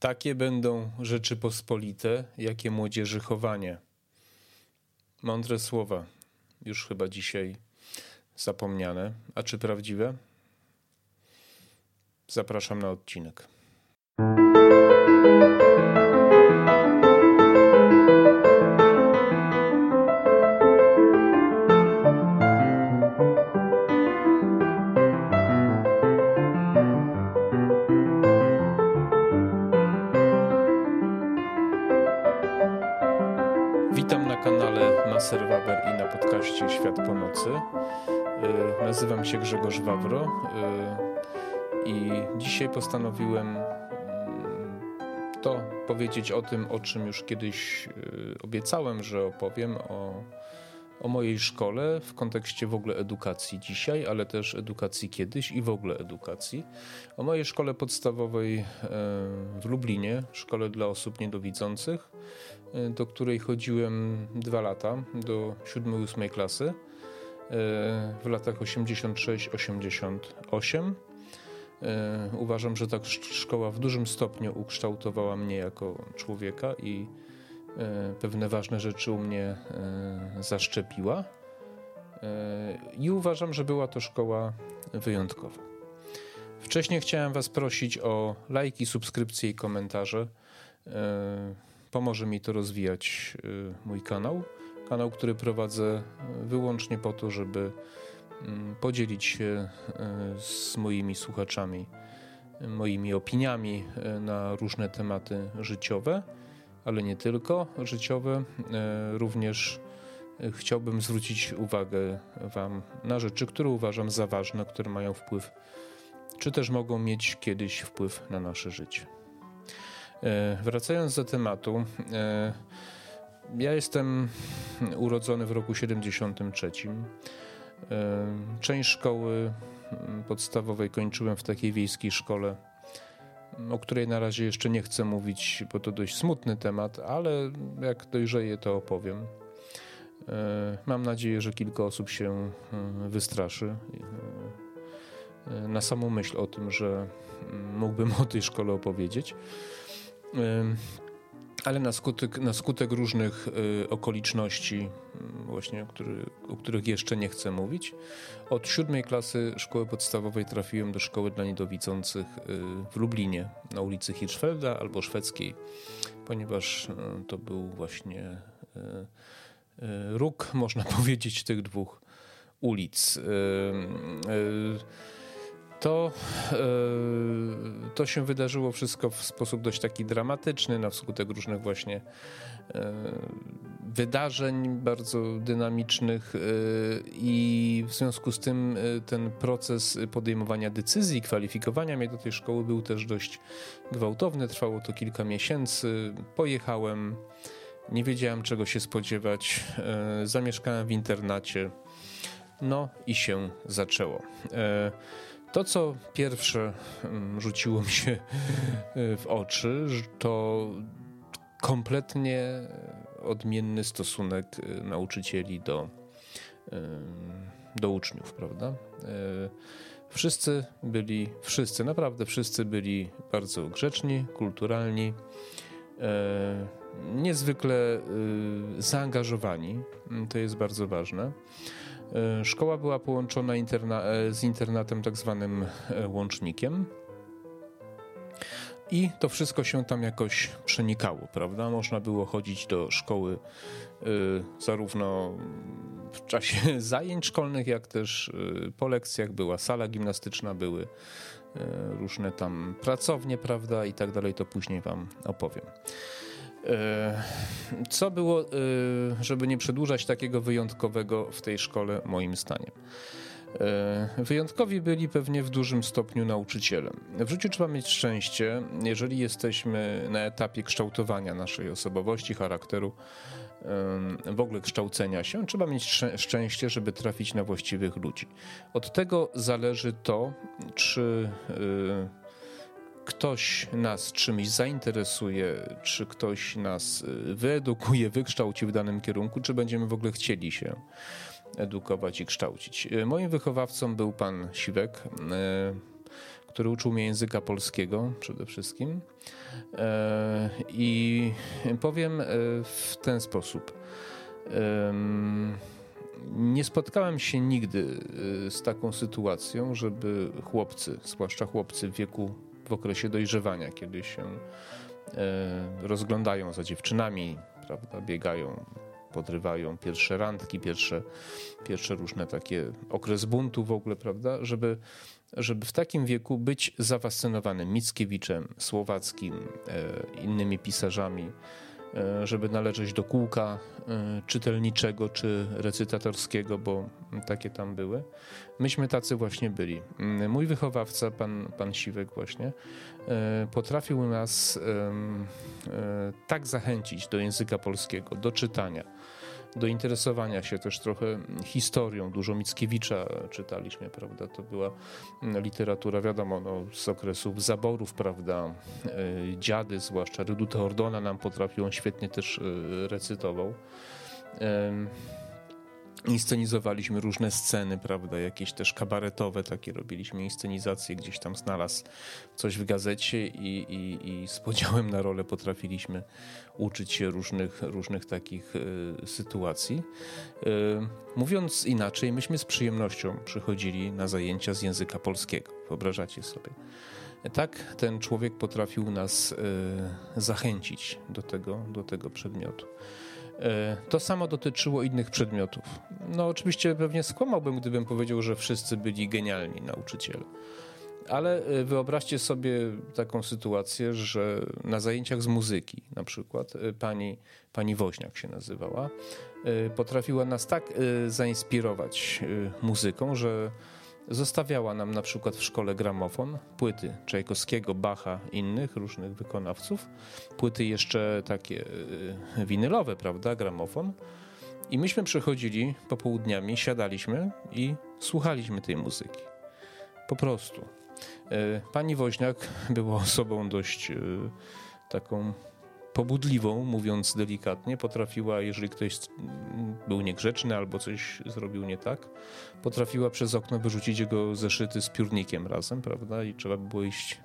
Takie będą rzeczy pospolite, jakie młodzieży chowanie. Mądre słowa, już chyba dzisiaj zapomniane. A czy prawdziwe? Zapraszam na odcinek. Postanowiłem mm, to powiedzieć o tym, o czym już kiedyś y, obiecałem, że opowiem o, o mojej szkole w kontekście w ogóle edukacji dzisiaj, ale też edukacji kiedyś i w ogóle edukacji. O mojej szkole podstawowej y, w Lublinie, szkole dla osób niedowidzących, y, do której chodziłem dwa lata, do 7-8 klasy w latach 86-88. E, Uważam, że ta sz- szkoła w dużym stopniu ukształtowała mnie jako człowieka i e, pewne ważne rzeczy u mnie e, zaszczepiła. I uważam, że była to szkoła wyjątkowa. Wcześniej chciałem Was prosić o lajki, subskrypcje i komentarze. Pomoże mi to rozwijać mój kanał. Kanał, który prowadzę wyłącznie po to, żeby podzielić się e, z moimi słuchaczami moimi opiniami e, na różne tematy życiowe, ale nie tylko życiowe. E, Również chciałbym zwrócić uwagę Wam na rzeczy, które uważam za ważne, które mają wpływ, czy też mogą mieć kiedyś wpływ na nasze życie. Wracając do tematu, ja jestem urodzony w roku 73. Część szkoły podstawowej kończyłem w takiej wiejskiej szkole, o której na razie jeszcze nie chcę mówić, bo to dość smutny temat, ale jak dojrzeję, to opowiem. E, Mam nadzieję, że kilka osób się wystraszy e, e, na samą myśl o tym, że mógłbym o tej szkole opowiedzieć. Ale na skutek, na skutek różnych y, okoliczności, y, właśnie, który, o których jeszcze nie chcę mówić, od siódmej klasy szkoły podstawowej trafiłem do szkoły dla niedowidzących y, w Lublinie, na ulicy Hirschfelda albo Szwedzkiej, ponieważ y, to był właśnie y, y, róg, można powiedzieć, tych dwóch ulic. To, e, to się wydarzyło wszystko w sposób dość taki dramatyczny, na skutek różnych właśnie e, wydarzeń bardzo dynamicznych e, i w związku z tym ten proces podejmowania decyzji, kwalifikowania mnie do tej szkoły był też dość gwałtowny. Trwało to kilka miesięcy. Pojechałem, nie wiedziałem czego się spodziewać. Zamieszkałem w internacie. No i się zaczęło. E, to, co pierwsze mm, rzuciło mi się y, w oczy, to kompletnie odmienny stosunek y, nauczycieli do, do uczniów, prawda? Y, Wszyscy byli, wszyscy, naprawdę wszyscy byli bardzo grzeczni, kulturalni, niezwykle zaangażowani, to jest bardzo ważne. E, Szkoła była połączona interna e, z internatem tak zwanym e, łącznikiem. I to wszystko się tam jakoś przenikało, prawda? Można było chodzić do szkoły zarówno w czasie zajęć szkolnych, jak też po lekcjach. Była sala gimnastyczna, były różne tam pracownie, prawda? I tak dalej, to później Wam opowiem. E, Co było, e, żeby nie przedłużać takiego wyjątkowego w tej szkole, moim zdaniem? E, Wyjątkowi byli pewnie w dużym stopniu nauczycielem. W życiu trzeba mieć szczęście, jeżeli jesteśmy na etapie kształtowania naszej osobowości, charakteru, w ogóle kształcenia się. Trzeba mieć szczę- szczęście, żeby trafić na właściwych ludzi. Od tego zależy to, czy ktoś nas czymś zainteresuje, czy ktoś nas y, wyedukuje, wykształci w danym kierunku, czy będziemy w ogóle chcieli się edukować i kształcić. Y, Moim wychowawcą był pan Siwek, y, który uczył mnie języka polskiego przede wszystkim. I powiem w ten sposób. Nie spotkałem się nigdy z taką sytuacją, żeby chłopcy, zwłaszcza chłopcy w wieku, w okresie dojrzewania, kiedy się rozglądają za dziewczynami, prawda, biegają podrywają pierwsze randki, pierwsze, pierwsze różne takie okres buntu w ogóle, prawda, żeby, żeby w takim wieku być zafascynowanym Mickiewiczem, Słowackim, e, innymi pisarzami, e, żeby należeć do kółka e, czytelniczego czy recytatorskiego, bo takie tam były. Myśmy tacy właśnie byli. Mój wychowawca, pan, pan Siwek właśnie, potrafił nas tak zachęcić do języka polskiego, do czytania, do interesowania się też trochę historią. Dużo Mickiewicza czytaliśmy, prawda? To była literatura, wiadomo, no, z okresów zaborów, prawda? E, dziady, zwłaszcza Reduta Ordona nam potrafił, on świetnie też e, recytował inscenizowaliśmy różne sceny, prawda, jakieś też kabaretowe takie robiliśmy inscenizacje, gdzieś tam znalazł coś w gazecie i, i, i z podziałem na rolę potrafiliśmy uczyć się różnych, różnych takich y, sytuacji. Y, mówiąc inaczej, myśmy z przyjemnością przychodzili na zajęcia z języka polskiego. Wyobrażacie sobie. Tak ten człowiek potrafił nas y, zachęcić do tego, do tego przedmiotu. E, to samo dotyczyło innych przedmiotów. No oczywiście pewnie skłamałbym, gdybym powiedział, że wszyscy byli genialni nauczyciele. Ale e, wyobraźcie sobie taką sytuację, że na zajęciach z muzyki, na przykład e, pani, pani Woźniak się nazywała, potrafiła nas tak zainspirować muzyką, że Zostawiała nam na przykład w szkole gramofon, płyty Czajkowskiego, Bacha, innych różnych wykonawców, płyty jeszcze takie y, winylowe, prawda, gramofon. I myśmy przychodzili popołudniami, siadaliśmy i słuchaliśmy tej muzyki. Po prostu. Y, pani Woźniak była osobą dość y, taką pobudliwą, mówiąc delikatnie, potrafiła, jeżeli ktoś był niegrzeczny albo coś zrobił nie tak, potrafiła przez okno wyrzucić jego zeszyty z piórnikiem razem, prawda? I trzeba było iść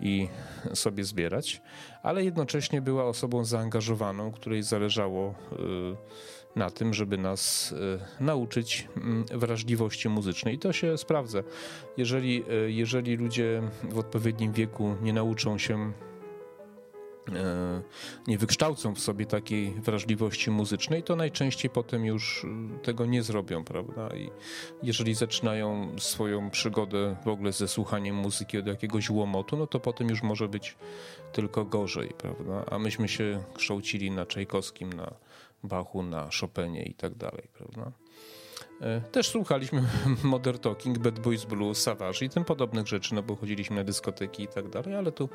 i sobie zbierać, ale jednocześnie była osobą zaangażowaną, której zależało y, na tym, żeby nas y, nauczyć mm, wrażliwości muzycznej. I to się sprawdza. Jeżeli, y, jeżeli ludzie w odpowiednim wieku nie nauczą się nie wykształcą w sobie takiej wrażliwości muzycznej, to najczęściej potem już e, tego nie zrobią, prawda? I jeżeli zaczynają swoją przygodę w ogóle ze słuchaniem muzyki od jakiegoś łomotu, no to potem już może być tylko gorzej, prawda? A myśmy się kształcili na Czajkowskim, na Bachu, na Chopinie i tak dalej, prawda? E, też słuchaliśmy Modern Talking, Bad Boys Blue, Savage i tym podobnych rzeczy, no bo chodziliśmy na dyskoteki i tak dalej, ale tu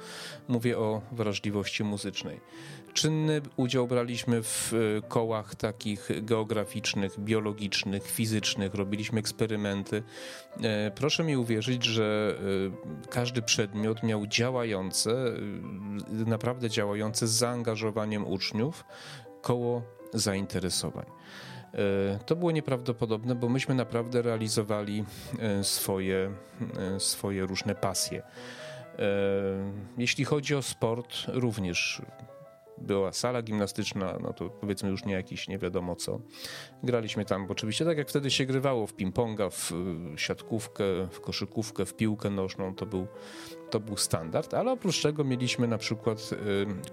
mówię o wrażliwości muzycznej. Czynny udział braliśmy w e, kołach takich geograficznych, biologicznych, fizycznych, robiliśmy eksperymenty. E, proszę mi uwierzyć, że każdy przedmiot miał działające, naprawdę działające z zaangażowaniem uczniów koło zainteresowań. E, to było nieprawdopodobne, bo myśmy naprawdę realizowali e, swoje, e, swoje różne pasje. Jeśli chodzi o sport, również była sala gimnastyczna, no to powiedzmy już nie jakiś nie wiadomo co. Graliśmy tam oczywiście tak jak wtedy się grywało w ping-ponga, w siatkówkę, w koszykówkę, w piłkę nożną, to był, to był standard, ale oprócz tego mieliśmy na przykład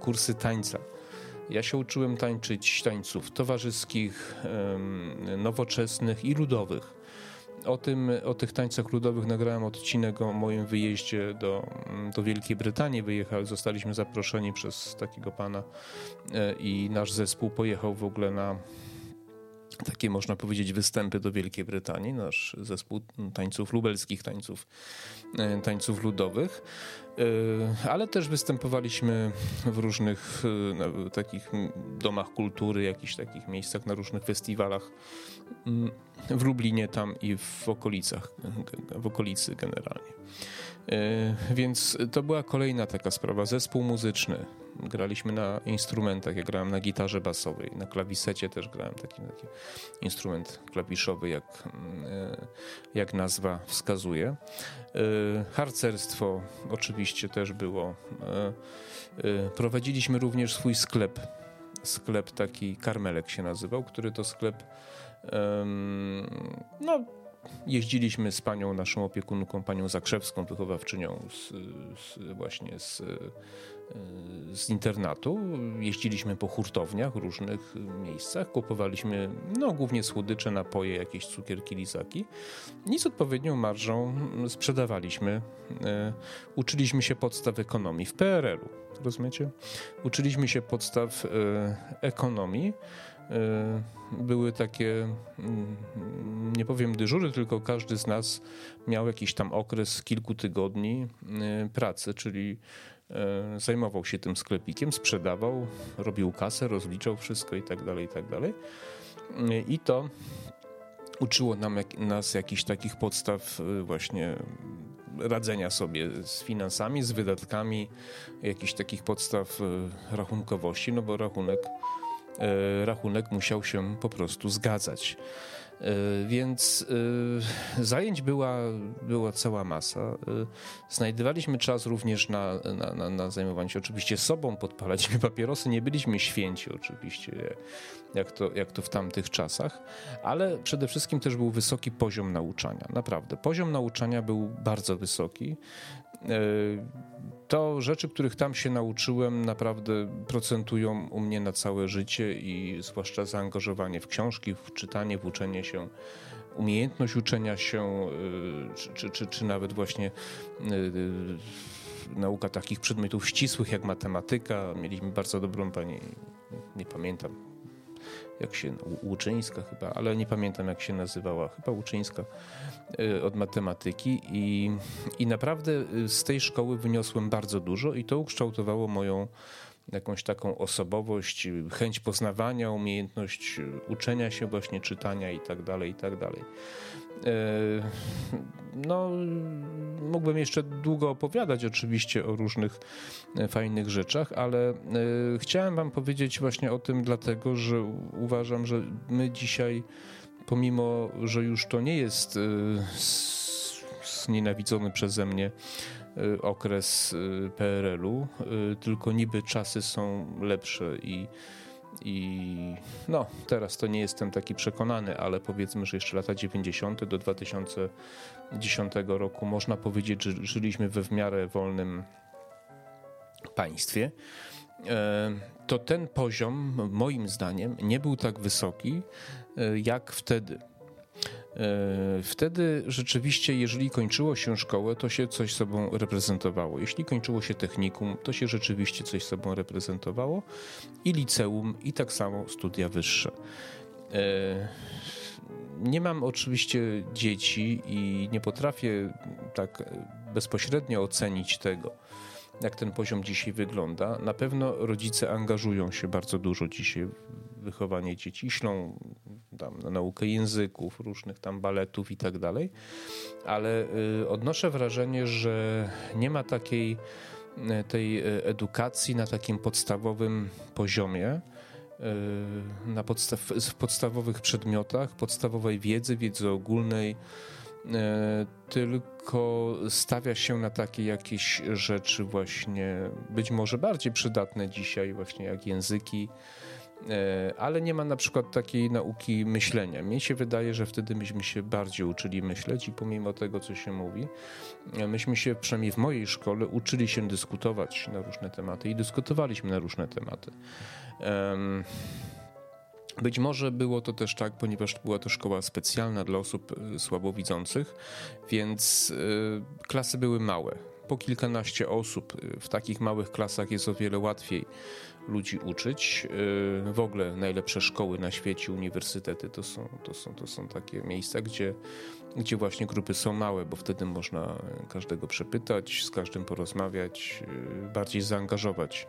kursy tańca ja się uczyłem tańczyć tańców towarzyskich, nowoczesnych i ludowych. O, tym, o tych tańcach ludowych nagrałem odcinek o moim wyjeździe do, do Wielkiej Brytanii. Wyjechał, zostaliśmy zaproszeni przez takiego pana e, i nasz zespół pojechał w ogóle na takie można powiedzieć występy do Wielkiej Brytanii, nasz zespół tańców lubelskich, tańców, e, tańców ludowych, e, ale też występowaliśmy w różnych e, takich domach kultury, jakichś takich miejscach, na różnych festiwalach mm, w Lublinie tam i w okolicach, w okolicy generalnie. Więc to była kolejna taka sprawa, zespół muzyczny, graliśmy na instrumentach. Ja grałem na gitarze basowej, na klawisecie też grałem taki, taki instrument klawiszowy, jak, e, jak nazwa wskazuje. E, harcerstwo oczywiście też było. Prowadziliśmy również swój sklep. Sklep taki Karmelek się nazywał, który to sklep no, jeździliśmy z panią, naszą opiekunką, panią Zakrzewską, wychowawczynią z, z, właśnie z, z internatu. Jeździliśmy po hurtowniach, różnych miejscach, kupowaliśmy no, głównie słodycze, napoje, jakieś cukierki, lizaki i z odpowiednią marżą sprzedawaliśmy. E, uczyliśmy się podstaw ekonomii w PRL-u, rozumiecie? Uczyliśmy się podstaw e, ekonomii. E, były takie, mm, nie powiem dyżury, tylko każdy z nas miał jakiś tam okres kilku tygodni e, pracy, czyli e, zajmował się tym sklepikiem, sprzedawał, robił kasę, rozliczał wszystko i tak dalej, i tak dalej. I to uczyło nam, nas jakichś takich podstaw właśnie radzenia sobie z finansami, z wydatkami, jakichś takich podstaw rachunkowości, no bo rachunek rachunek musiał się po prostu zgadzać. E, więc e, zajęć była, była cała masa. Znajdowaliśmy czas również na, na, na, na zajmowanie się oczywiście sobą, podpalaliśmy papierosy, nie byliśmy święci oczywiście, jak to, jak to w tamtych czasach, ale przede wszystkim też był wysoki poziom nauczania, naprawdę. Poziom nauczania był bardzo wysoki to rzeczy, których tam się nauczyłem, naprawdę procentują u mnie na całe życie i zwłaszcza zaangażowanie w książki, w czytanie, w uczenie się, umiejętność uczenia się, y, czy, czy, czy, czy nawet właśnie y, nauka takich przedmiotów ścisłych jak matematyka. Mieliśmy bardzo dobrą pani, nie pamiętam, jak się, Łuczyńska chyba, ale nie pamiętam jak się nazywała, chyba Łuczyńska y, od matematyki i, i naprawdę y, z tej szkoły wyniosłem bardzo dużo i to ukształtowało moją jakąś taką osobowość, chęć poznawania, umiejętność uczenia się właśnie czytania i tak dalej, i tak dalej. E, no, mógłbym jeszcze długo opowiadać oczywiście o różnych e, fajnych rzeczach, ale e, chciałem wam powiedzieć właśnie o tym dlatego, że uważam, że my dzisiaj, pomimo, że już to nie jest znienawidzony przeze mnie okres PRL-u, tylko niby czasy są lepsze i i no, teraz to nie jestem taki przekonany, ale powiedzmy, że jeszcze lata 90. do 2010 roku można powiedzieć, że żyliśmy we w miarę wolnym państwie. To ten poziom, moim zdaniem, nie był tak wysoki jak wtedy. E, wtedy rzeczywiście, jeżeli kończyło się szkołę, to się coś sobą reprezentowało. Jeśli kończyło się technikum, to się rzeczywiście coś sobą reprezentowało. I liceum, i tak samo studia wyższe. E, nie mam oczywiście dzieci i nie potrafię tak bezpośrednio ocenić tego, jak ten poziom dzisiaj wygląda. Na pewno rodzice angażują się bardzo dużo dzisiaj wychowanie dzieci, ślą tam na naukę języków, różnych tam baletów i tak dalej, ale y, odnoszę wrażenie, że nie ma takiej y, tej y, edukacji na takim podstawowym poziomie, na podstaw, w podstawowych przedmiotach, podstawowej wiedzy, wiedzy ogólnej, tylko stawia się na takie jakieś rzeczy właśnie być może bardziej przydatne dzisiaj, właśnie jak języki, ale nie ma na przykład takiej nauki myślenia. Mnie się wydaje, że wtedy myśmy się bardziej uczyli myśleć i pomimo tego, co się mówi, e, myśmy się, przynajmniej w mojej szkole, uczyli się dyskutować na różne tematy i dyskutowaliśmy na różne tematy. Być może było to też tak, ponieważ była to szkoła specjalna dla osób e, słabowidzących, więc klasy były małe. Po kilkanaście osób w takich małych klasach jest o wiele łatwiej ludzi uczyć. Y, w ogóle najlepsze szkoły na świecie, uniwersytety to są, to są, to są takie miejsca, gdzie, gdzie właśnie grupy są małe, bo wtedy można każdego przepytać, z każdym porozmawiać, y, bardziej zaangażować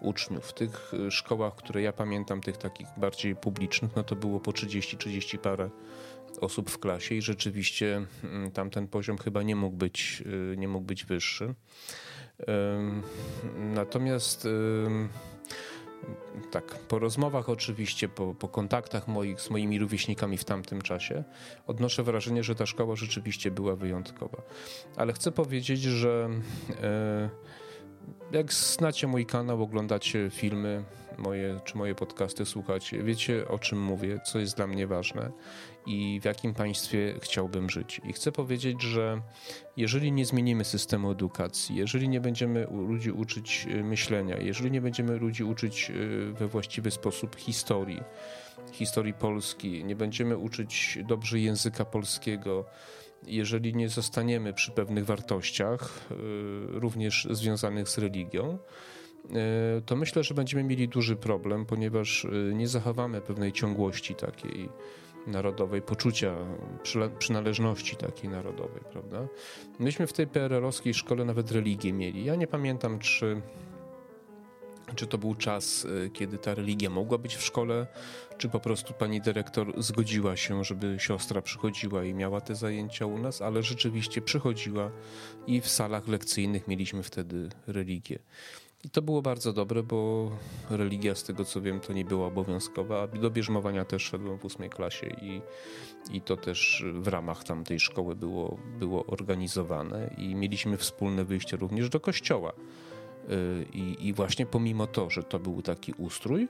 uczniów. W tych szkołach, które ja pamiętam, tych takich bardziej publicznych, no to było po 30-30 parę osób w klasie i rzeczywiście mm, tam ten poziom chyba nie mógł być, y, nie mógł być wyższy. Natomiast tak, po rozmowach oczywiście, po, po, kontaktach moich z moimi rówieśnikami w tamtym czasie, odnoszę wrażenie, że ta szkoła rzeczywiście była wyjątkowa. Ale chcę powiedzieć, że e, jak znacie mój kanał, oglądacie filmy moje, czy moje podcasty, słuchacie, wiecie o czym mówię, co jest dla mnie ważne i w jakim państwie chciałbym żyć. I chcę powiedzieć, że jeżeli nie zmienimy systemu edukacji, jeżeli nie będziemy ludzi uczyć y, myślenia, jeżeli nie będziemy ludzi uczyć y, we właściwy sposób historii, historii Polski, nie będziemy uczyć dobrze języka polskiego, jeżeli nie zostaniemy przy pewnych wartościach, y, również związanych z religią, to myślę, że będziemy mieli duży problem, ponieważ nie zachowamy pewnej ciągłości takiej narodowej, poczucia przynależności takiej narodowej, prawda? Myśmy w tej PRL-owskiej szkole nawet religię mieli. Ja nie pamiętam, czy, czy to był czas, y, kiedy ta religia mogła być w szkole, czy po prostu pani dyrektor zgodziła się, żeby siostra przychodziła i miała te zajęcia u nas, ale rzeczywiście przychodziła i w salach lekcyjnych mieliśmy wtedy religię. I to było bardzo dobre, bo religia, z tego co wiem, to nie była obowiązkowa, do bierzmowania też szedłem w ósmej klasie i, i to też w ramach tamtej szkoły było, było organizowane i mieliśmy wspólne wyjście również do kościoła. Y, I, I właśnie pomimo to, że to był taki ustrój,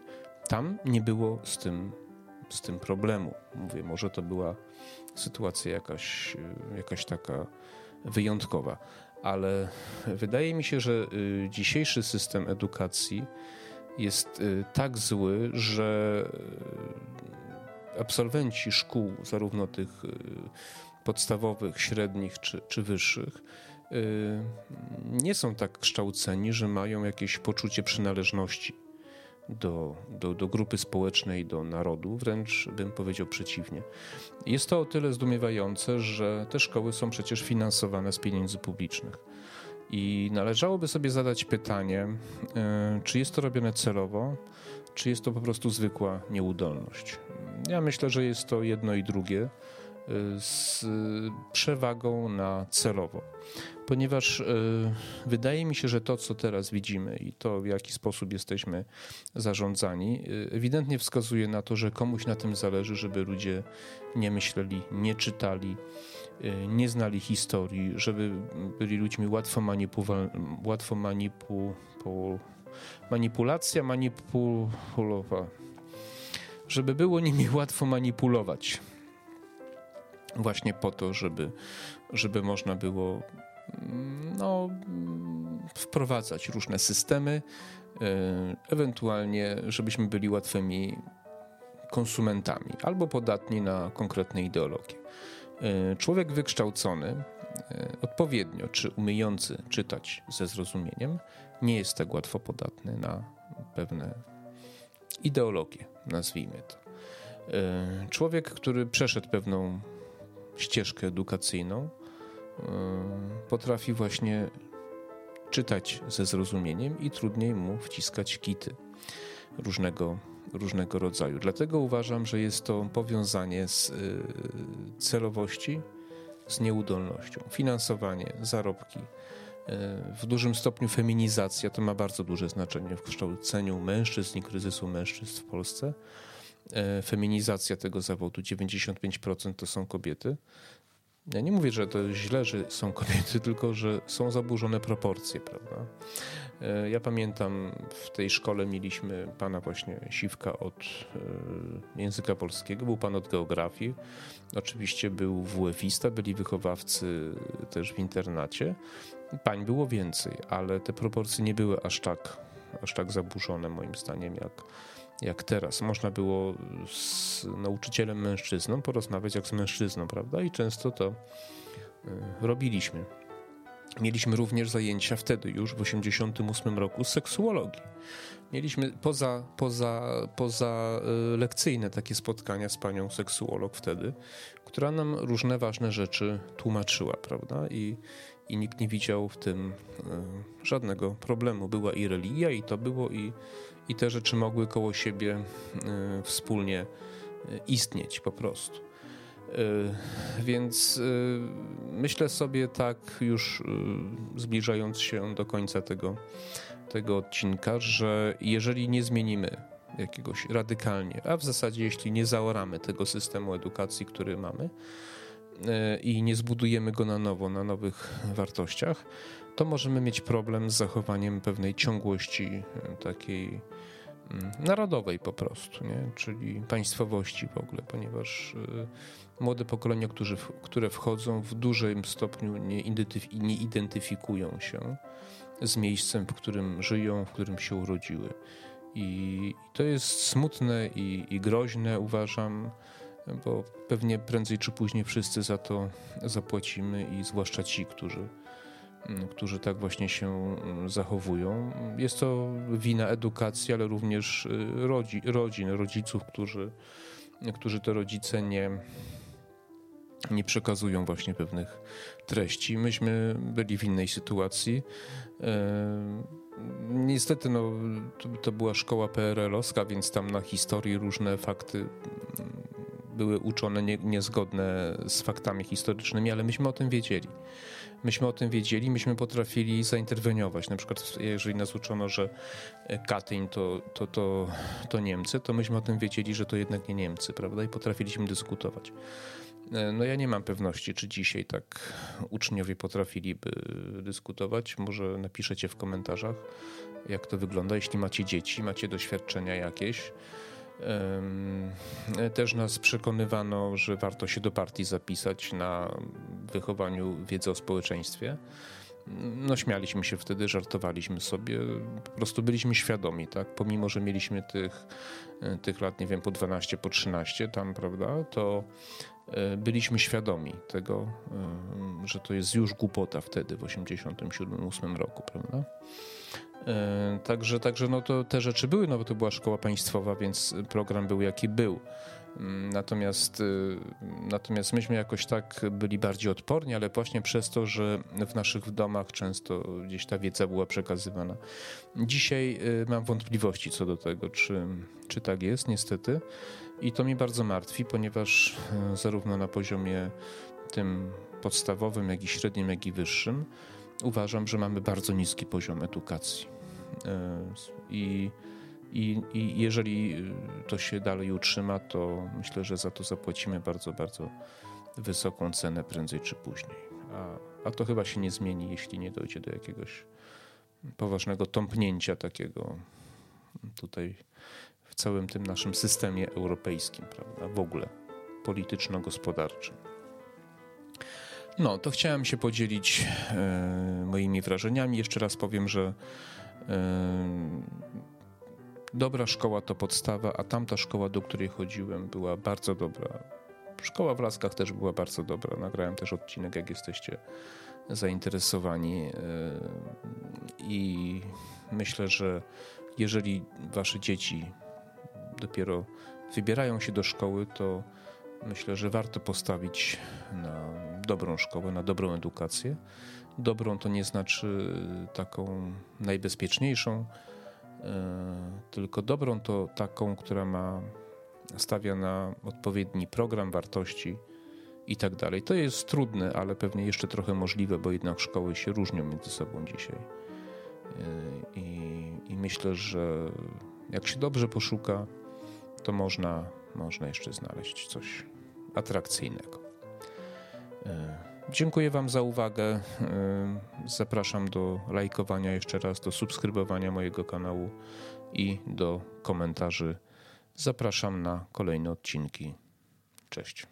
tam nie było z tym, z tym problemu. Mówię, może to była sytuacja jakaś, jakaś taka wyjątkowa ale wydaje mi się, że y, dzisiejszy system edukacji jest y, tak zły, że y, absolwenci szkół, zarówno tych podstawowych, średnich czy, czy wyższych, nie są tak kształceni, że mają jakieś poczucie przynależności do, do, do grupy społecznej, do narodu, wręcz bym powiedział przeciwnie. Jest to o tyle zdumiewające, że te szkoły są przecież finansowane z pieniędzy publicznych. I należałoby sobie zadać pytanie, e, czy jest to robione celowo, czy jest to po prostu zwykła nieudolność. Ja myślę, że jest to jedno i drugie z przewagą na celowo ponieważ e, wydaje mi się, że to, co teraz widzimy i to, w jaki sposób jesteśmy zarządzani, e, ewidentnie wskazuje na to, że komuś na tym zależy, żeby ludzie nie myśleli, nie czytali, nie znali historii, żeby byli ludźmi łatwo, manipuwa- łatwo manipu- manipulacja, manipulowa, żeby było nimi łatwo manipulować. Właśnie po to, żeby, żeby można było no, wprowadzać różne systemy, e, ewentualnie, żebyśmy byli łatwymi konsumentami albo podatni na konkretne ideologie. E, człowiek wykształcony, e, odpowiednio czy umiejący czytać ze zrozumieniem, nie jest tak łatwo podatny na pewne ideologie, nazwijmy to. Człowiek, który przeszedł pewną ścieżkę edukacyjną, potrafi właśnie czytać ze zrozumieniem i trudniej mu wciskać kity różnego, różnego rodzaju. Dlatego uważam, że jest to powiązanie z y, celowości z nieudolnością. Finansowanie, zarobki, y, w dużym stopniu feminizacja to ma bardzo duże znaczenie w kształceniu mężczyzn i kryzysu mężczyzn w Polsce. Y, feminizacja tego zawodu 95% to są kobiety. Ja nie mówię, że to źle, że są kobiety, tylko że są zaburzone proporcje, prawda? E, ja pamiętam, w tej szkole mieliśmy pana właśnie Siwka od e, języka polskiego, był pan od geografii, oczywiście był WF-ista, byli wychowawcy też w internacie. Pań było więcej, ale te proporcje nie były aż tak, aż tak zaburzone moim zdaniem, jak, jak teraz. Można było z nauczycielem mężczyzną porozmawiać jak z mężczyzną, prawda? I często to y, robiliśmy. Mieliśmy również zajęcia wtedy już w 1988 roku z seksuologii. Mieliśmy poza, poza, poza y, lekcyjne takie spotkania z panią seksuolog wtedy, która nam różne ważne rzeczy tłumaczyła, prawda? I, i nikt nie widział w tym y, żadnego problemu. Była i religia, i to było, i, i te rzeczy mogły koło siebie y, wspólnie y, istnieć po prostu. Więc myślę sobie tak, już zbliżając się do końca tego, tego odcinka, że jeżeli nie zmienimy jakiegoś radykalnie, a w zasadzie jeśli nie zaoramy tego systemu edukacji, który mamy i nie zbudujemy go na nowo, na nowych wartościach, to możemy mieć problem z zachowaniem pewnej ciągłości takiej mm, narodowej po prostu, nie? czyli państwowości w ogóle, ponieważ y, młode pokolenia, którzy, które wchodzą w dużym stopniu nie, nie identyfikują się z miejscem, w którym żyją, w którym się urodziły. I to jest smutne i, i groźne, uważam, bo pewnie prędzej czy później wszyscy za to zapłacimy i zwłaszcza ci, którzy którzy tak właśnie się mm, zachowują. Jest to wina edukacji, ale również y, rodzi, rodzin, rodziców, którzy, którzy to rodzice nie, nie przekazują właśnie pewnych treści. Myśmy byli w innej sytuacji. Niestety no, to, to była szkoła PRL-owska, więc tam na historii różne fakty mm, były uczone nie, niezgodne z faktami historycznymi, ale myśmy o tym wiedzieli myśmy o tym wiedzieli, myśmy potrafili zainterweniować. Na przykład, jeżeli nas uczono, że Katyń to, to, to, to Niemcy, to myśmy o tym wiedzieli, że to jednak nie Niemcy, prawda? I potrafiliśmy dyskutować. E, no ja nie mam pewności, czy dzisiaj tak uczniowie potrafiliby dyskutować. Może napiszecie w komentarzach, jak to wygląda. Jeśli macie dzieci, macie doświadczenia jakieś, też nas przekonywano, że warto się do partii zapisać na wychowaniu wiedzy o społeczeństwie. No, śmialiśmy się wtedy, żartowaliśmy sobie, po prostu byliśmy świadomi, tak? Pomimo, że mieliśmy tych, e, tych lat, nie wiem, po 12, po 13 tam, prawda, to e, byliśmy świadomi tego, e, że to jest już głupota wtedy, w 87-8 roku, prawda? E, także, także no to te rzeczy były, no bo to była szkoła państwowa, więc program był jaki był. Mm, natomiast, y, natomiast myśmy jakoś tak byli bardziej odporni, ale właśnie przez to, że w naszych domach często gdzieś ta wiedza była przekazywana. Dzisiaj y, mam wątpliwości co do tego, czy, czy tak jest, niestety. I to mnie bardzo martwi, ponieważ y, zarówno na poziomie tym podstawowym, jak i średnim, jak i wyższym, uważam, że mamy bardzo niski poziom edukacji. E, I, i, I jeżeli to się dalej utrzyma, to myślę, że za to zapłacimy bardzo, bardzo wysoką cenę prędzej czy później. A, a to chyba się nie zmieni, jeśli nie dojdzie do jakiegoś poważnego tąpnięcia takiego tutaj w całym tym naszym systemie europejskim, prawda? W ogóle polityczno-gospodarczym. No, to chciałem się podzielić e, moimi wrażeniami. Jeszcze raz powiem, że e, dobra szkoła to podstawa, a tamta szkoła, do której chodziłem, była bardzo dobra. Szkoła w Laskach też była bardzo dobra. Nagrałem też odcinek, jak jesteście zainteresowani. E, I myślę, że jeżeli wasze dzieci dopiero wybierają się do szkoły, to myślę, że warto postawić na dobrą szkołę, na dobrą edukację. Dobrą to nie znaczy taką najbezpieczniejszą, e, tylko dobrą to taką, która ma stawia na odpowiedni program wartości i tak dalej. To jest trudne, ale pewnie jeszcze trochę możliwe, bo jednak szkoły się różnią między sobą dzisiaj. E, I, i myślę, że jak się dobrze poszuka, to można, można jeszcze znaleźć coś atrakcyjnego. E, dziękuję Wam za uwagę. E, zapraszam do lajkowania jeszcze raz, do subskrybowania mojego kanału i do komentarzy. Zapraszam na kolejne odcinki. Cześć.